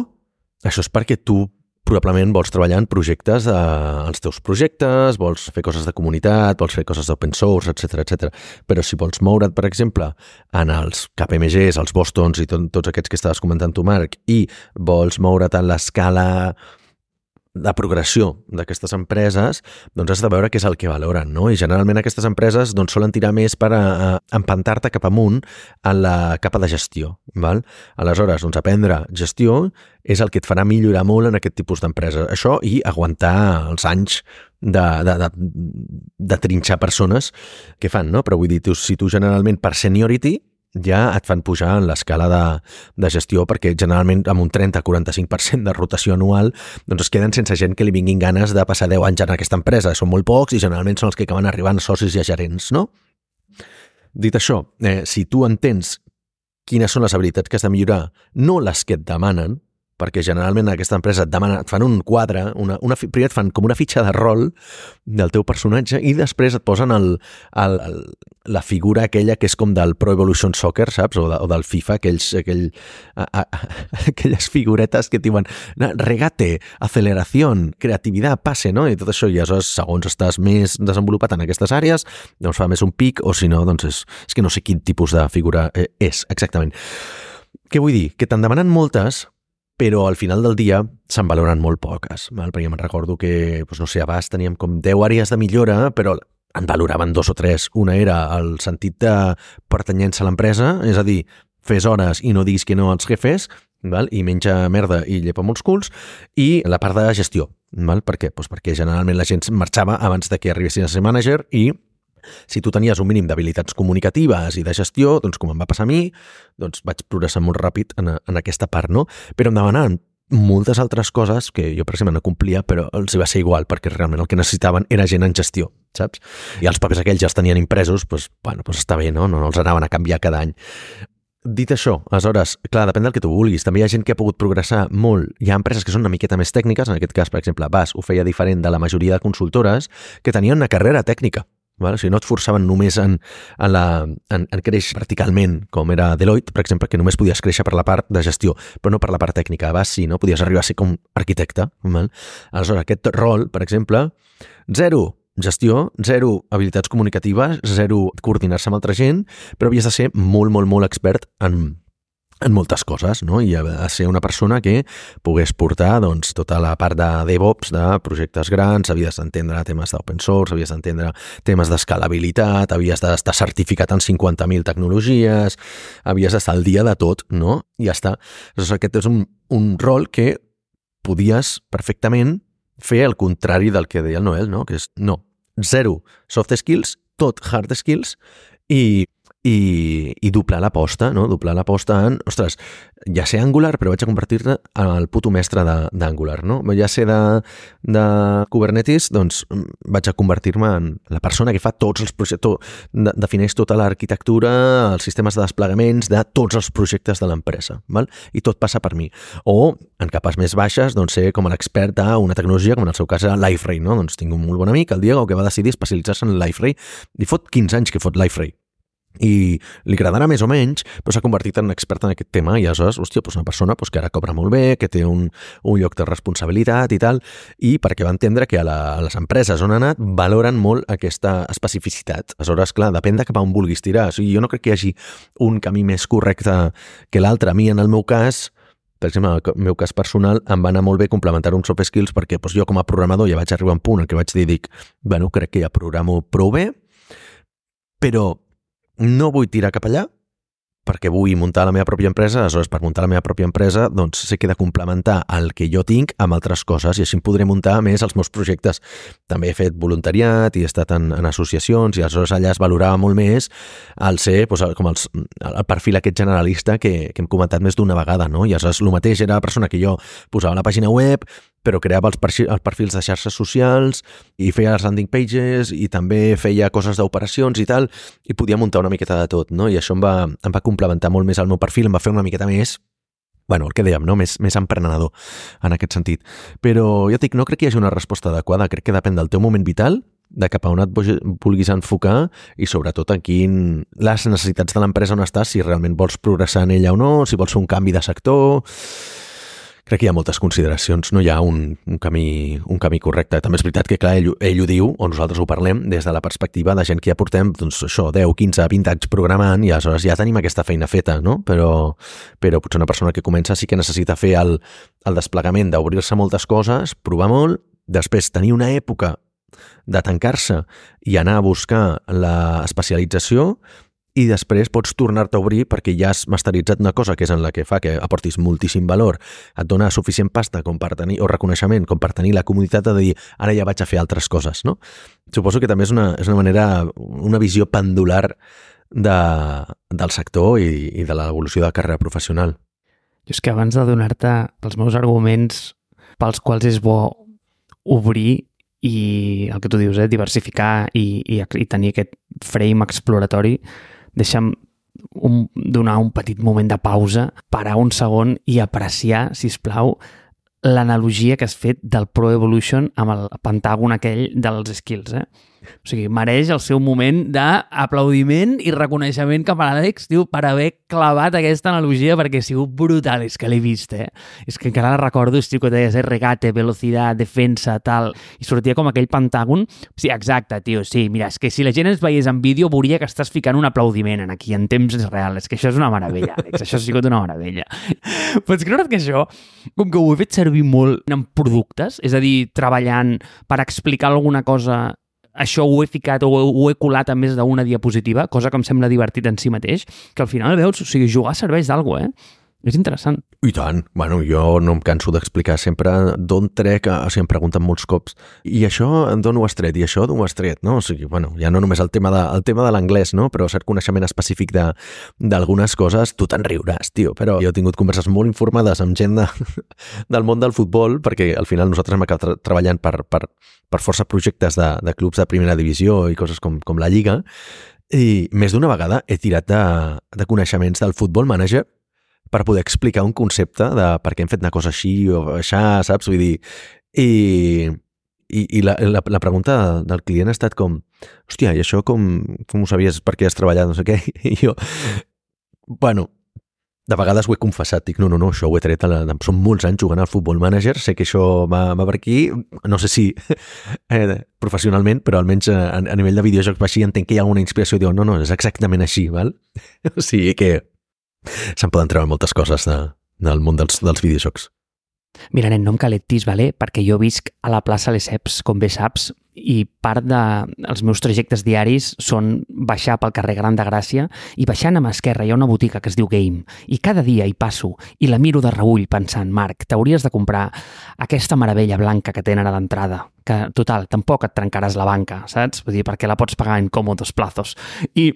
això és perquè tu probablement vols treballar en projectes, eh, els teus projectes, vols fer coses de comunitat, vols fer coses d'open source, etc etc. Però si vols moure't, per exemple, en els KPMGs, els Bostons i tot, tots aquests que estaves comentant tu, Marc, i vols moure't en l'escala de progressió d'aquestes empreses, doncs has de veure què és el que valoren, no? I generalment aquestes empreses doncs, solen tirar més per a, a empantar-te cap amunt en la capa de gestió, val? Aleshores, doncs aprendre gestió és el que et farà millorar molt en aquest tipus d'empreses. Això i aguantar els anys de, de, de, de trinxar persones que fan, no? Però vull dir, tu, si tu generalment per seniority ja et fan pujar en l'escala de, de gestió perquè generalment amb un 30-45% de rotació anual doncs es queden sense gent que li vinguin ganes de passar 10 anys en aquesta empresa. Són molt pocs i generalment són els que acaben arribant socis i gerents, no? Dit això, eh, si tu entens quines són les habilitats que has de millorar, no les que et demanen, perquè generalment en aquesta empresa et, demana, et fan un quadre, una, una, primer et fan com una fitxa de rol del teu personatge i després et posen el, el, el, la figura aquella que és com del Pro Evolution Soccer, saps? O, de, o del FIFA, aquells, aquell, a, a, aquelles figuretes que et diuen regate, aceleració, creativitat, passe, no? I tot això, i aleshores, segons estàs més desenvolupat en aquestes àrees, doncs fa més un pic, o si no, doncs és, és que no sé quin tipus de figura eh, és, exactament. Què vull dir? Que te'n demanen moltes, però al final del dia se'n valoren molt poques, val? perquè me'n recordo que, doncs no sé, abans teníem com 10 àrees de millora, però en valoraven dos o tres. Una era el sentit de pertanyència a l'empresa, és a dir, fes hores i no diguis que no als jefes, val? i menja merda i llepa molts culs, i la part de gestió. Val? Per què? Pues perquè generalment la gent marxava abans de que arribessin a ser manager i si tu tenies un mínim d'habilitats comunicatives i de gestió, doncs com em va passar a mi, doncs vaig progressar molt ràpid en, en aquesta part, no? Però em demanaven moltes altres coses que jo, per exemple, no complia, però els va ser igual, perquè realment el que necessitaven era gent en gestió, saps? I els papers aquells ja els tenien impresos, doncs, bueno, doncs està bé, no? No els anaven a canviar cada any. Dit això, aleshores, clar, depèn del que tu vulguis. També hi ha gent que ha pogut progressar molt. Hi ha empreses que són una miqueta més tècniques, en aquest cas, per exemple, BAS ho feia diferent de la majoria de consultores, que tenien una carrera tècnica. Val? O sigui, no et forçaven només en, en, la, en, en créixer verticalment, com era Deloitte, per exemple, que només podies créixer per la part de gestió, però no per la part tècnica. Vas, sí, no? Podies arribar a ser com arquitecte. Val? Aleshores, aquest rol, per exemple, zero gestió, zero habilitats comunicatives, zero coordinar-se amb altra gent, però havies de ser molt, molt, molt expert en, en moltes coses, no? I a ser una persona que pogués portar doncs, tota la part de DevOps, de projectes grans, havies d'entendre temes d'open source, havies d'entendre temes d'escalabilitat, havies d'estar certificat en 50.000 tecnologies, havies d'estar al dia de tot, no? I ja està. Llavors, aquest és un, un rol que podies perfectament fer el contrari del que deia el Noel, no? Que és, no, zero soft skills, tot hard skills, i i, i doblar l'aposta, no? Doblar l'aposta en, ostres, ja sé Angular, però vaig a convertir-te en el puto mestre d'Angular, no? Ja sé de, de Kubernetes, doncs vaig a convertir-me en la persona que fa tots els projectes, de, defineix tota l'arquitectura, els sistemes de desplegaments de tots els projectes de l'empresa, val? I tot passa per mi. O, en capes més baixes, doncs ser com l'expert d'una tecnologia, com en el seu cas LifeRay, no? Doncs tinc un molt bon amic, el Diego, que va decidir especialitzar-se en LifeRay, i fot 15 anys que fot LifeRay i li agradarà més o menys, però s'ha convertit en expert en aquest tema i aleshores, hòstia, doncs una persona doncs, que ara cobra molt bé, que té un, un lloc de responsabilitat i tal, i perquè va entendre que a, la, a les empreses on ha anat valoren molt aquesta especificitat. Aleshores, clar, depèn de cap on vulguis tirar. O sigui, jo no crec que hi hagi un camí més correcte que l'altre. A mi, en el meu cas, per exemple, en el meu cas personal, em va anar molt bé complementar uns soft skills perquè doncs, jo com a programador ja vaig arribar a un punt en què vaig dir, dic, bueno, crec que ja programo prou bé, però no vull tirar cap allà perquè vull muntar la meva pròpia empresa, aleshores per muntar la meva pròpia empresa doncs sé que he de complementar el que jo tinc amb altres coses i així em podré muntar més els meus projectes. També he fet voluntariat i he estat en, en associacions i aleshores allà es valorava molt més el ser doncs, com els, el perfil aquest generalista que, que hem comentat més d'una vegada, no? I aleshores el mateix era la persona que jo posava la pàgina web, però creava els, els perfils de xarxes socials i feia les landing pages i també feia coses d'operacions i tal, i podia muntar una miqueta de tot, no? I això em va, em va complementar molt més el meu perfil, em va fer una miqueta més bueno, el que dèiem, no? més, més emprenedor en aquest sentit. Però ja dic, no crec que hi hagi una resposta adequada, crec que depèn del teu moment vital, de cap a on et vulguis enfocar i sobretot en quin, les necessitats de l'empresa on estàs, si realment vols progressar en ella o no, si vols fer un canvi de sector crec que hi ha moltes consideracions, no hi ha un, un, camí, un camí correcte. També és veritat que, clar, ell, ell ho diu, o nosaltres ho parlem, des de la perspectiva de gent que ja portem, doncs, això, 10, 15, 20 anys programant i aleshores ja tenim aquesta feina feta, no? Però, però potser una persona que comença sí que necessita fer el, el desplegament d'obrir-se moltes coses, provar molt, després tenir una època de tancar-se i anar a buscar l'especialització i després pots tornar-te a obrir perquè ja has masteritzat una cosa que és en la que fa que aportis moltíssim valor, et dona suficient pasta com per tenir, o reconeixement com per tenir la comunitat de dir ara ja vaig a fer altres coses, no? Suposo que també és una, és una manera, una visió pendular de, del sector i, i de l'evolució de la carrera professional. Jo és que abans de donar-te els meus arguments pels quals és bo obrir i el que tu dius, eh, diversificar i, i, i tenir aquest frame exploratori, deixa'm un, donar un petit moment de pausa, parar un segon i apreciar, si us plau, l'analogia que has fet del Pro Evolution amb el pentàgon aquell dels skills, eh? O sigui, mereix el seu moment d'aplaudiment i reconeixement cap a l'Àlex, tio, per haver clavat aquesta analogia perquè ha sigut brutal, és que l'he vist, eh? És que encara la recordo, tio, que deies, eh? regate, velocitat, defensa, tal, i sortia com aquell pentàgon. Sí, exacte, tio, sí, mira, és que si la gent es veiés en vídeo veuria que estàs ficant un aplaudiment en aquí, en temps real, és que això és una meravella, Àlex, això ha sigut una meravella. És que que això, com que ho he fet servir molt en productes, és a dir, treballant per explicar alguna cosa això ho he ficat o ho he colat a més d'una diapositiva, cosa que em sembla divertit en si mateix, que al final veus, o sigui, jugar serveix d'alguna eh? És interessant. I tant. Bueno, jo no em canso d'explicar sempre d'on trec, o sigui, em pregunten molts cops, i això d'on ho has tret, i això d'on ho has tret, no? O sigui, bueno, ja no només el tema de, el tema de l'anglès, no? Però cert coneixement específic d'algunes coses, tu te'n riuràs, tio. Però jo he tingut converses molt informades amb gent de, del món del futbol, perquè al final nosaltres hem acabat tra treballant per, per, per força projectes de, de clubs de primera divisió i coses com, com la Lliga, i més d'una vegada he tirat de, de coneixements del futbol manager per poder explicar un concepte de per què hem fet una cosa així o aixà, saps? Vull dir, i, i, i la, la, la pregunta del client ha estat com, hòstia, i això com, com ho sabies, per què has treballat, no sé què? I jo, bueno, de vegades ho he confessat, dic, no, no, no, això ho he tret, la... són molts anys jugant al futbol manager, sé que això va, va per aquí, no sé si eh, professionalment, però almenys a, a nivell de videojocs va així, entenc que hi ha alguna inspiració i diu, no, no, és exactament així, val? o sigui que Se'n poden treure moltes coses de, del món dels, dels videojocs. Mira, nen, no em caletis, vale? perquè jo visc a la plaça Les Eps, com bé saps, i part dels de, meus trajectes diaris són baixar pel carrer Gran de Gràcia i baixant a esquerra hi ha una botiga que es diu Game i cada dia hi passo i la miro de reull pensant, Marc, t'hauries de comprar aquesta meravella blanca que tenen a l'entrada que, total, tampoc et trencaràs la banca, saps? Vull dir, perquè la pots pagar en còmodos plazos. I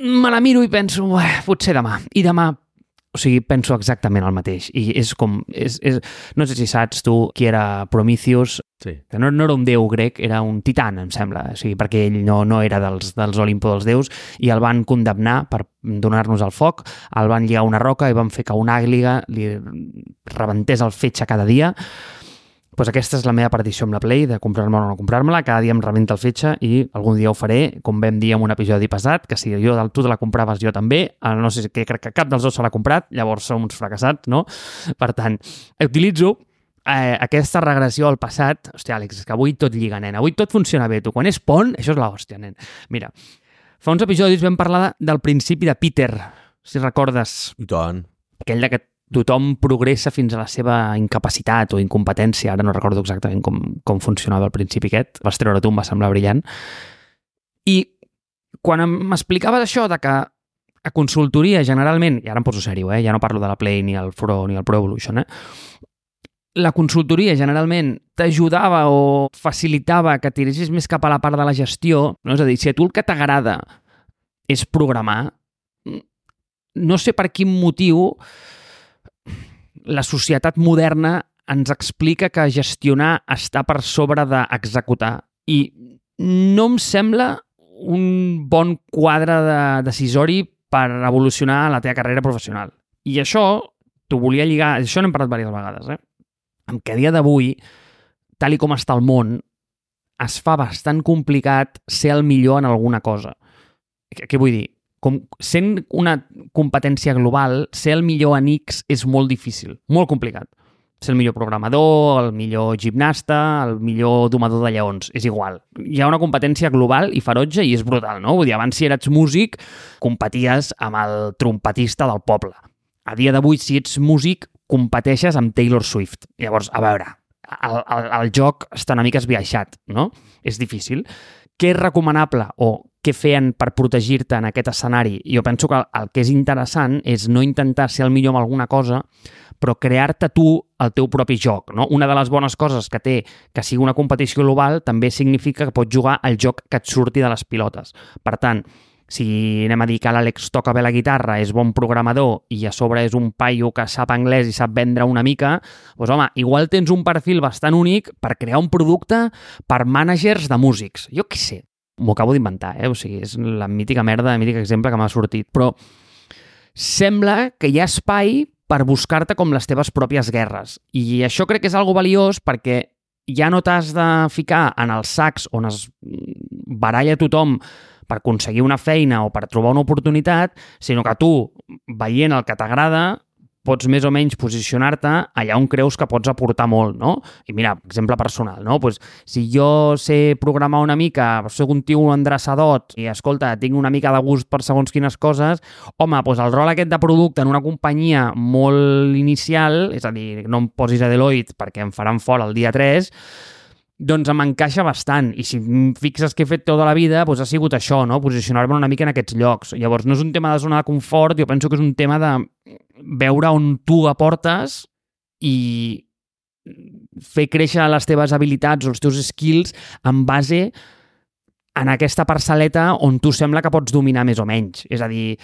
me la miro i penso, potser demà. I demà o sigui, penso exactament el mateix. I és com... És, és, no sé si saps tu qui era Prometheus, Sí. que no, no era un déu grec, era un titan, em sembla, o sigui, perquè ell no, no era dels, dels Olimpo dels déus, i el van condemnar per donar-nos el foc, el van lligar a una roca i van fer que una àguila li rebentés el fetge cada dia, pues aquesta és la meva partició amb la Play, de comprar-me o no comprar-me-la, cada dia em rebenta el fetge i algun dia ho faré, com vam dir en un episodi passat, que si jo del tu te la compraves jo també, eh, no sé què, crec que cap dels dos se l'ha comprat, llavors som uns fracassats, no? Per tant, utilitzo eh, aquesta regressió al passat, hòstia, Àlex, és que avui tot lliga, nen, avui tot funciona bé, tu, quan és pont, això és l'hòstia, nen. Mira, fa uns episodis vam parlar del principi de Peter, si recordes, I tant. aquell de que tothom progressa fins a la seva incapacitat o incompetència, ara no recordo exactament com, com funcionava al principi aquest, vas treure tu, em va semblar brillant. I quan m'explicaves això de que a consultoria generalment, i ara em poso sèrio, eh? ja no parlo de la Play ni el Pro ni el Pro Evolution, eh? la consultoria generalment t'ajudava o facilitava que tiressis més cap a la part de la gestió, no? és a dir, si a tu el que t'agrada és programar, no sé per quin motiu la societat moderna ens explica que gestionar està per sobre d'executar i no em sembla un bon quadre de decisori per evolucionar la teva carrera professional. I això t'ho volia lligar, això n'hem parlat diverses vegades, eh? amb que a dia d'avui, tal i com està el món, es fa bastant complicat ser el millor en alguna cosa. Què vull dir? Com, sent una competència global, ser el millor en X és molt difícil, molt complicat. Ser el millor programador, el millor gimnasta, el millor domador de lleons, és igual. Hi ha una competència global i ferotge i és brutal, no? Vull dir, abans si eres músic, competies amb el trompetista del poble. A dia d'avui, si ets músic, competeixes amb Taylor Swift. Llavors, a veure, el, el, el joc està una mica esbiaixat, no? És difícil. Què és recomanable o què feien per protegir-te en aquest escenari? Jo penso que el, que és interessant és no intentar ser el millor en alguna cosa, però crear-te tu el teu propi joc. No? Una de les bones coses que té que sigui una competició global també significa que pots jugar al joc que et surti de les pilotes. Per tant, si anem a dir que l'Àlex toca bé la guitarra, és bon programador i a sobre és un paio que sap anglès i sap vendre una mica, doncs home, igual tens un perfil bastant únic per crear un producte per mànagers de músics. Jo què sé, m'ho acabo d'inventar, eh? O sigui, és la mítica merda, el mític exemple que m'ha sortit. Però sembla que hi ha espai per buscar-te com les teves pròpies guerres. I això crec que és algo valiós perquè ja no t'has de ficar en els sacs on es baralla tothom per aconseguir una feina o per trobar una oportunitat, sinó que tu, veient el que t'agrada, pots més o menys posicionar-te allà on creus que pots aportar molt, no? I mira, exemple personal, no? Pues, si jo sé programar una mica, soc un tio endreçadot i, escolta, tinc una mica de gust per segons quines coses, home, pues el rol aquest de producte en una companyia molt inicial, és a dir, no em posis a Deloitte perquè em faran fora el dia 3, doncs em encaixa bastant. I si fixes que he fet tota la vida, doncs ha sigut això, no? posicionar-me una mica en aquests llocs. Llavors, no és un tema de zona de confort, jo penso que és un tema de veure on tu aportes i fer créixer les teves habilitats o els teus skills en base en aquesta parcel·leta on tu sembla que pots dominar més o menys. És a dir,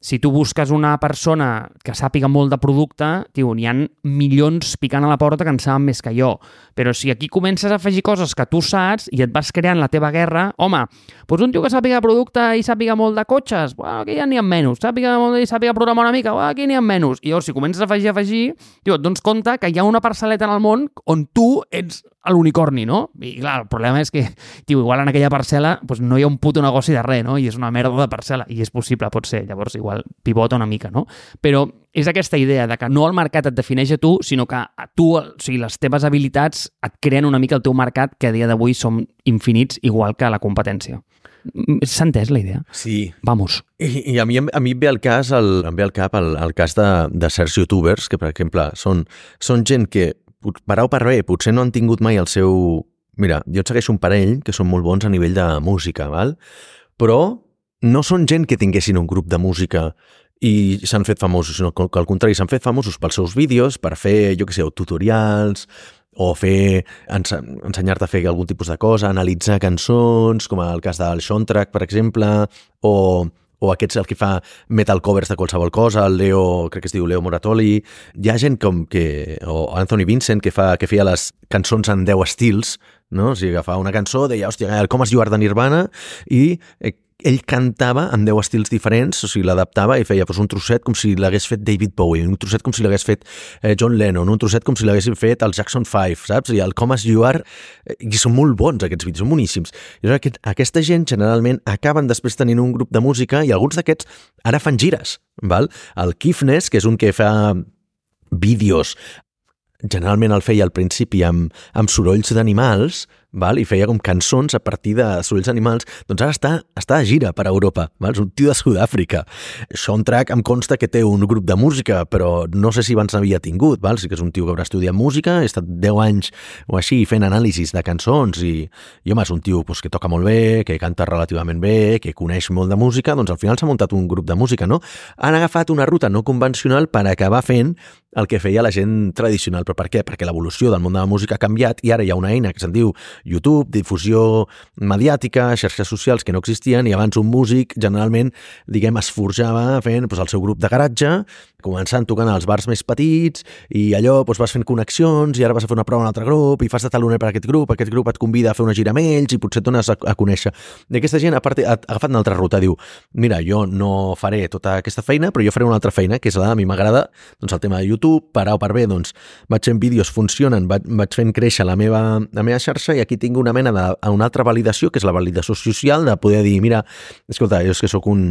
si tu busques una persona que sàpiga molt de producte, tio, n'hi ha milions picant a la porta que en saben més que jo. Però si aquí comences a afegir coses que tu saps i et vas creant la teva guerra, home, doncs un tio que sàpiga producte i sàpiga molt de cotxes, bueno, aquí ja n'hi ha menys. Sàpiga molt i sàpiga programar una mica, bueno, aquí n'hi ha menys. I llavors, si comences a afegir, afegir, tio, et dones compte que hi ha una parcel·leta en el món on tu ets a l'unicorni, no? I clar, el problema és que, tio, igual en aquella parcel·la doncs no hi ha un puto negoci de res, no? I és una merda de parcel·la, i és possible, pot ser, llavors igual pivota una mica, no? Però és aquesta idea de que no el mercat et defineix a tu, sinó que a tu, o sigui, les teves habilitats et creen una mica el teu mercat, que a dia d'avui som infinits, igual que la competència. S'ha entès la idea? Sí. Vamos. I, i a, mi, a mi em ve al cas, el, em ve al cap el, el cas de, de certs youtubers que, per exemple, són, són gent que, o per bé, potser no han tingut mai el seu... Mira, jo et segueixo un parell que són molt bons a nivell de música, val? però no són gent que tinguessin un grup de música i s'han fet famosos, sinó que al contrari, s'han fet famosos pels seus vídeos, per fer, jo què sé, tutorials, o fer, ens, ensenyar-te a fer algun tipus de cosa, analitzar cançons, com el cas del Soundtrack, per exemple, o, o aquests el que fa metal covers de qualsevol cosa, el Leo, crec que es diu Leo Moratoli, hi ha gent com que, o Anthony Vincent, que, fa, que feia les cançons en 10 estils, no? O sigui, agafava una cançó, deia, hòstia, Com es diu de Nirvana, i eh, ell cantava en 10 estils diferents, o sigui, l'adaptava i feia doncs, un trosset com si l'hagués fet David Bowie, un trosset com si l'hagués fet eh, John Lennon, un trosset com si l'haguessin fet el Jackson 5, saps? I el Com es You Are, eh, i són molt bons aquests vídeos, són boníssims. I aquest, aquesta gent generalment acaben després tenint un grup de música i alguns d'aquests ara fan gires, val? El Kifnes, que és un que fa vídeos generalment el feia al principi amb, amb sorolls d'animals, val? i feia com cançons a partir de sorolls animals, doncs ara està, està a gira per Europa, val? és un tio de Sud-àfrica. Soundtrack em consta que té un grup de música, però no sé si abans n'havia tingut, val? sí que és un tio que haurà estudiat música, ha estat 10 anys o així fent anàlisis de cançons i, i home, és un tio pues, que toca molt bé, que canta relativament bé, que coneix molt de música, doncs al final s'ha muntat un grup de música, no? Han agafat una ruta no convencional per acabar fent el que feia la gent tradicional. Però per què? Perquè l'evolució del món de la música ha canviat i ara hi ha una eina que se'n diu YouTube, difusió mediàtica, xarxes socials que no existien i abans un músic generalment, diguem, es forjava fent doncs, el seu grup de garatge, començant tocant als bars més petits i allò doncs, vas fent connexions i ara vas a fer una prova en un altre grup i fas de taloner per aquest grup, aquest grup et convida a fer una gira amb ells i potser et dones a, a conèixer. I aquesta gent a part, ha agafat una altra ruta, diu, mira, jo no faré tota aquesta feina, però jo faré una altra feina, que és la a mi m'agrada doncs, el tema de YouTube, per A o per B, doncs vaig fent vídeos, funcionen, vaig, vaig fent créixer la meva, la meva xarxa i aquí tinc una mena de, una altra validació, que és la validació social, de poder dir, mira, escolta, jo és que sóc un,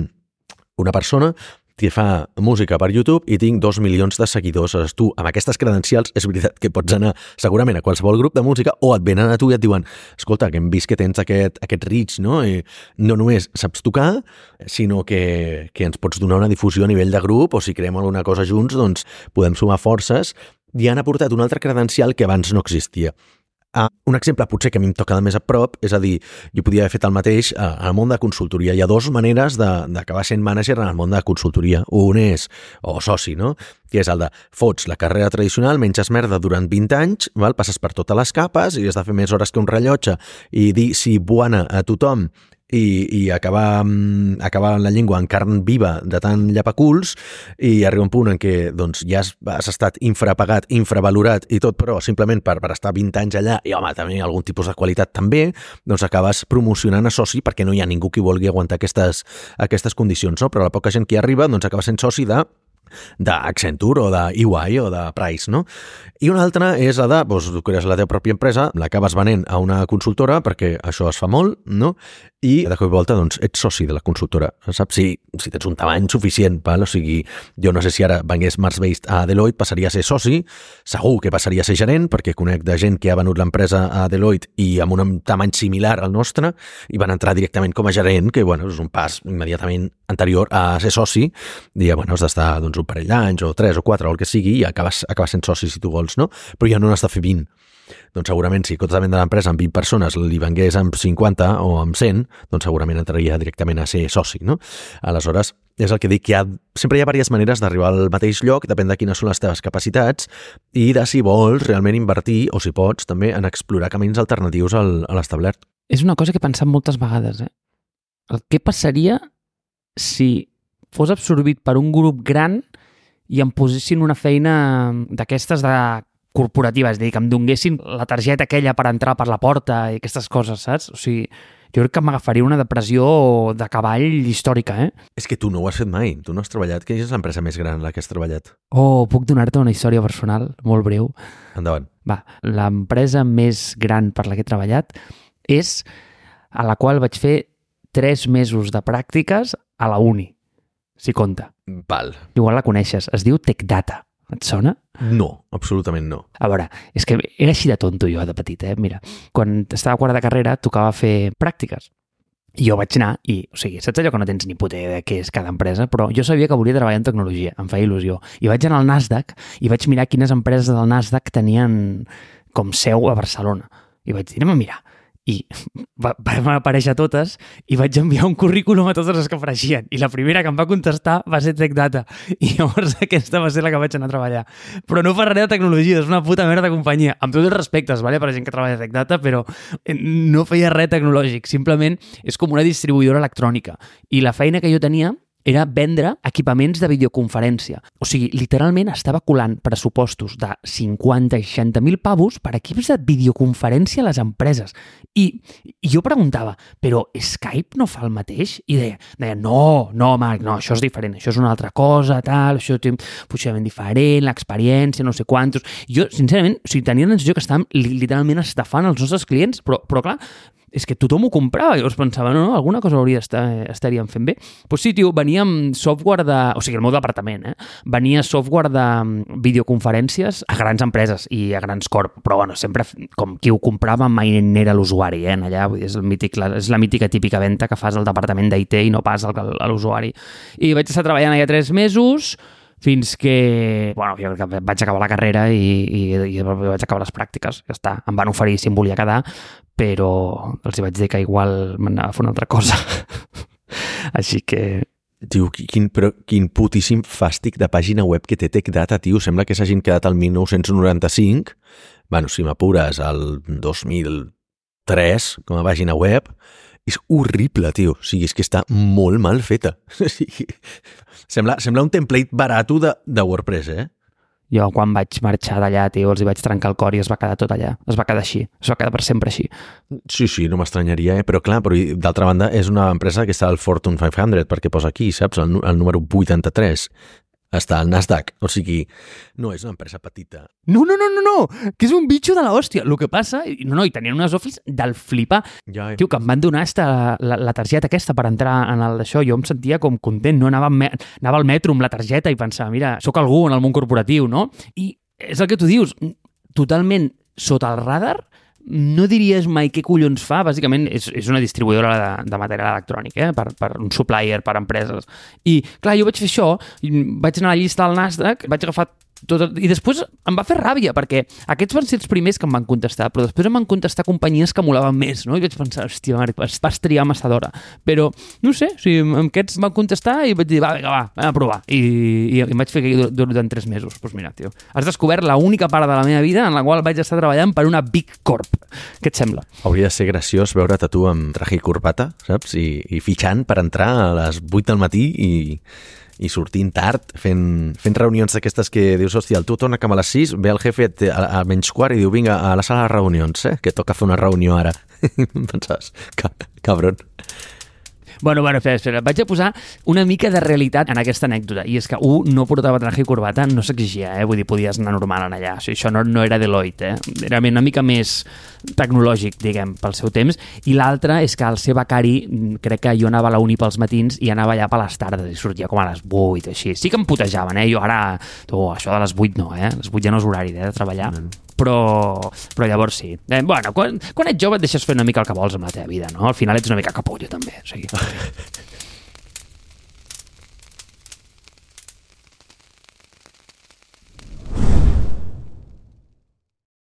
una persona que fa música per YouTube i tinc dos milions de seguidors. Aleshores, tu, amb aquestes credencials, és veritat que pots anar segurament a qualsevol grup de música o et venen a tu i et diuen escolta, que hem vist que tens aquest, aquest reach, no? I no només saps tocar, sinó que, que ens pots donar una difusió a nivell de grup o si creem alguna cosa junts, doncs podem sumar forces i han aportat un altre credencial que abans no existia. Ah, un exemple potser que a mi em toca de més a prop, és a dir, jo podia haver fet el mateix en el món de consultoria. Hi ha dues maneres d'acabar sent mànager en el món de consultoria. Un és, o soci, no? que és el de fots la carrera tradicional, menges merda durant 20 anys, val? passes per totes les capes i has de fer més hores que un rellotge i dir si buana a tothom i, i acabar, acabar la llengua en carn viva de tant llapaculs i arriba un punt en què doncs, ja has, has estat infrapagat, infravalorat i tot, però simplement per, per estar 20 anys allà i home, també algun tipus de qualitat també, doncs acabes promocionant a soci perquè no hi ha ningú que vulgui aguantar aquestes, aquestes condicions, no? però la poca gent que arriba doncs acaba sent soci de d'Accenture o de EY o de Price, no? I una altra és la de, doncs, tu crees la teva pròpia empresa, l'acabes venent a una consultora perquè això es fa molt, no? I de cop i volta, doncs, ets soci de la consultora, saps? Si, si tens un tamany suficient, val? o sigui, jo no sé si ara vengués Mars Based a Deloitte, passaria a ser soci, segur que passaria a ser gerent, perquè conec de gent que ha venut l'empresa a Deloitte i amb un tamany similar al nostre, i van entrar directament com a gerent, que, bueno, és un pas immediatament anterior a ser soci, i, bueno, has d'estar, doncs, un parell d'anys, o tres o quatre, o el que sigui, i acabes, acabes sent soci si tu vols, no? Però ja no n'has de fer 20. Doncs segurament si cotes de l'empresa amb 20 persones li vengués amb 50 o amb 100, doncs segurament entraria directament a ser soci, no? Aleshores, és el que dic, que hi ha, sempre hi ha diverses maneres d'arribar al mateix lloc, depèn de quines són les teves capacitats i de si vols realment invertir, o si pots, també en explorar camins alternatius al, a l'establert. És una cosa que he pensat moltes vegades, eh? El què passaria si fos absorbit per un grup gran i em posessin una feina d'aquestes de corporativa, és a dir, que em donguessin la targeta aquella per entrar per la porta i aquestes coses, saps? O sigui, Jo crec que m'agafaria una depressió de cavall històrica, eh? És que tu no ho has fet mai, tu no has treballat. Quina és l'empresa més gran en la que has treballat? Oh, puc donar-te una història personal molt breu? Endavant. Va, l'empresa més gran per la que he treballat és a la qual vaig fer tres mesos de pràctiques a la uni, si compta. Val. Igual la coneixes, es diu TechData. Et sona? No, absolutament no. A veure, és que era així de tonto jo de petit, eh? Mira, quan estava a quart de carrera tocava fer pràctiques. I jo vaig anar i, o sigui, saps allò que no tens ni puta idea de què és cada empresa? Però jo sabia que volia treballar en tecnologia, em feia il·lusió. I vaig anar al Nasdaq i vaig mirar quines empreses del Nasdaq tenien com seu a Barcelona. I vaig dir, anem a mirar i va, van aparèixer totes i vaig enviar un currículum a totes les que apareixien. I la primera que em va contestar va ser TechData i llavors aquesta va ser la que vaig anar a treballar. Però no res de tecnologia, és una puta merda de companyia. Amb tots els respectes, vale? per a gent que treballa a TechData però eh, no feia res tecnològic. Simplement és com una distribuïdora electrònica. I la feina que jo tenia era vendre equipaments de videoconferència. O sigui, literalment estava colant pressupostos de 50 i 60 mil pavos per equips de videoconferència a les empreses. I, I jo preguntava, però Skype no fa el mateix? I deia, deia no, no, Marc, no, això és diferent, això és una altra cosa, tal, això té un diferent, l'experiència, no sé quantos... Jo, sincerament, o sigui, tenia la sensació que estàvem literalment estafant els nostres clients, però, però clar, és que tothom ho comprava. Llavors pensava, no, no, alguna cosa hauria d'estar, estaríem fent bé. Doncs pues sí, tio, venia amb software de... O sigui, el meu departament, eh? Venia software de mm, videoconferències a grans empreses i a grans corp, però bueno, sempre com qui ho comprava mai n'era l'usuari, eh? Allà vull dir, és, el mític, la, és la mítica típica venda que fas al departament d'IT i no pas a l'usuari. I vaig estar treballant allà tres mesos, fins que, bueno, jo crec que vaig acabar la carrera i, i, i vaig acabar les pràctiques, ja està. Em van oferir si em volia quedar, però els vaig dir que igual m'anava a fer una altra cosa. Així que... Tio, quin, però quin putíssim fàstic de pàgina web que té TechData, tio. Sembla que s'hagin quedat al 1995, bueno, si m'apures, al 2003, com a pàgina web, és horrible, tio. O sigui, és que està molt mal feta. O sigui, sembla, sembla un template barato de, de WordPress, eh? Jo, quan vaig marxar d'allà, tio, els hi vaig trencar el cor i es va quedar tot allà. Es va quedar així. Es va quedar per sempre així. Sí, sí, no m'estranyaria, eh? però clar, però d'altra banda és una empresa que està al Fortune 500, perquè posa aquí, saps, el, el número 83 està al Nasdaq. O sigui, no és una empresa petita. No, no, no, no, no, que és un bitxo de l'hòstia. El que passa, no, no, i tenien unes office del flipar. Ja, eh. Tio, que em van donar esta, la, la targeta aquesta per entrar en el d'això. Jo em sentia com content, no? Anava, me, anava al metro amb la targeta i pensava, mira, sóc algú en el món corporatiu, no? I és el que tu dius, totalment sota el radar, no diries mai què collons fa, bàsicament és, és una distribuïdora de, de material electrònic, eh? per, per un supplier, per empreses. I, clar, jo vaig fer això, vaig anar a la llista al Nasdaq, vaig agafar tot, I després em va fer ràbia, perquè aquests van ser els primers que em van contestar, però després em van contestar companyies que molaven més, no? I vaig pensar, hòstia, Marc, vas, vas triar massa d'hora. Però, no sé, o sigui, aquests van contestar i vaig dir, va, vinga, va, anem a provar. I, i, i em vaig fer que durant tres mesos. Doncs pues mira, tio, has descobert la única part de la meva vida en la qual vaig estar treballant per una Big Corp. Què et sembla? Hauria de ser graciós veure't a tu amb traje i corbata, saps? I, i fitxant per entrar a les 8 del matí i i sortint tard, fent, fent reunions d'aquestes que dius, hòstia, el tu torna cap a les 6, ve el jefe a, a menys quart i diu, vinga, a la sala de reunions, eh? que toca fer una reunió ara. Pensaves, cabron. Bueno, bueno, espera, espera. Vaig a posar una mica de realitat en aquesta anècdota. I és que un no portava traje i corbata, no s'exigia, eh? Vull dir, podies anar normal en allà. O sigui, això no, no era Deloitte, eh? Era una mica més tecnològic, diguem, pel seu temps. I l'altre és que el seu becari, crec que jo anava a la uni pels matins i anava allà per les tardes i sortia com a les 8, així. Sí que em putejaven, eh? Jo ara, tu, això de les 8 no, eh? Les 8 ja no és horari, eh, de treballar. Mm però, però llavors sí. Eh, bueno, quan, quan ets jove et deixes fer una mica el que vols amb la teva vida, no? Al final ets una mica capullo, també. Sigui,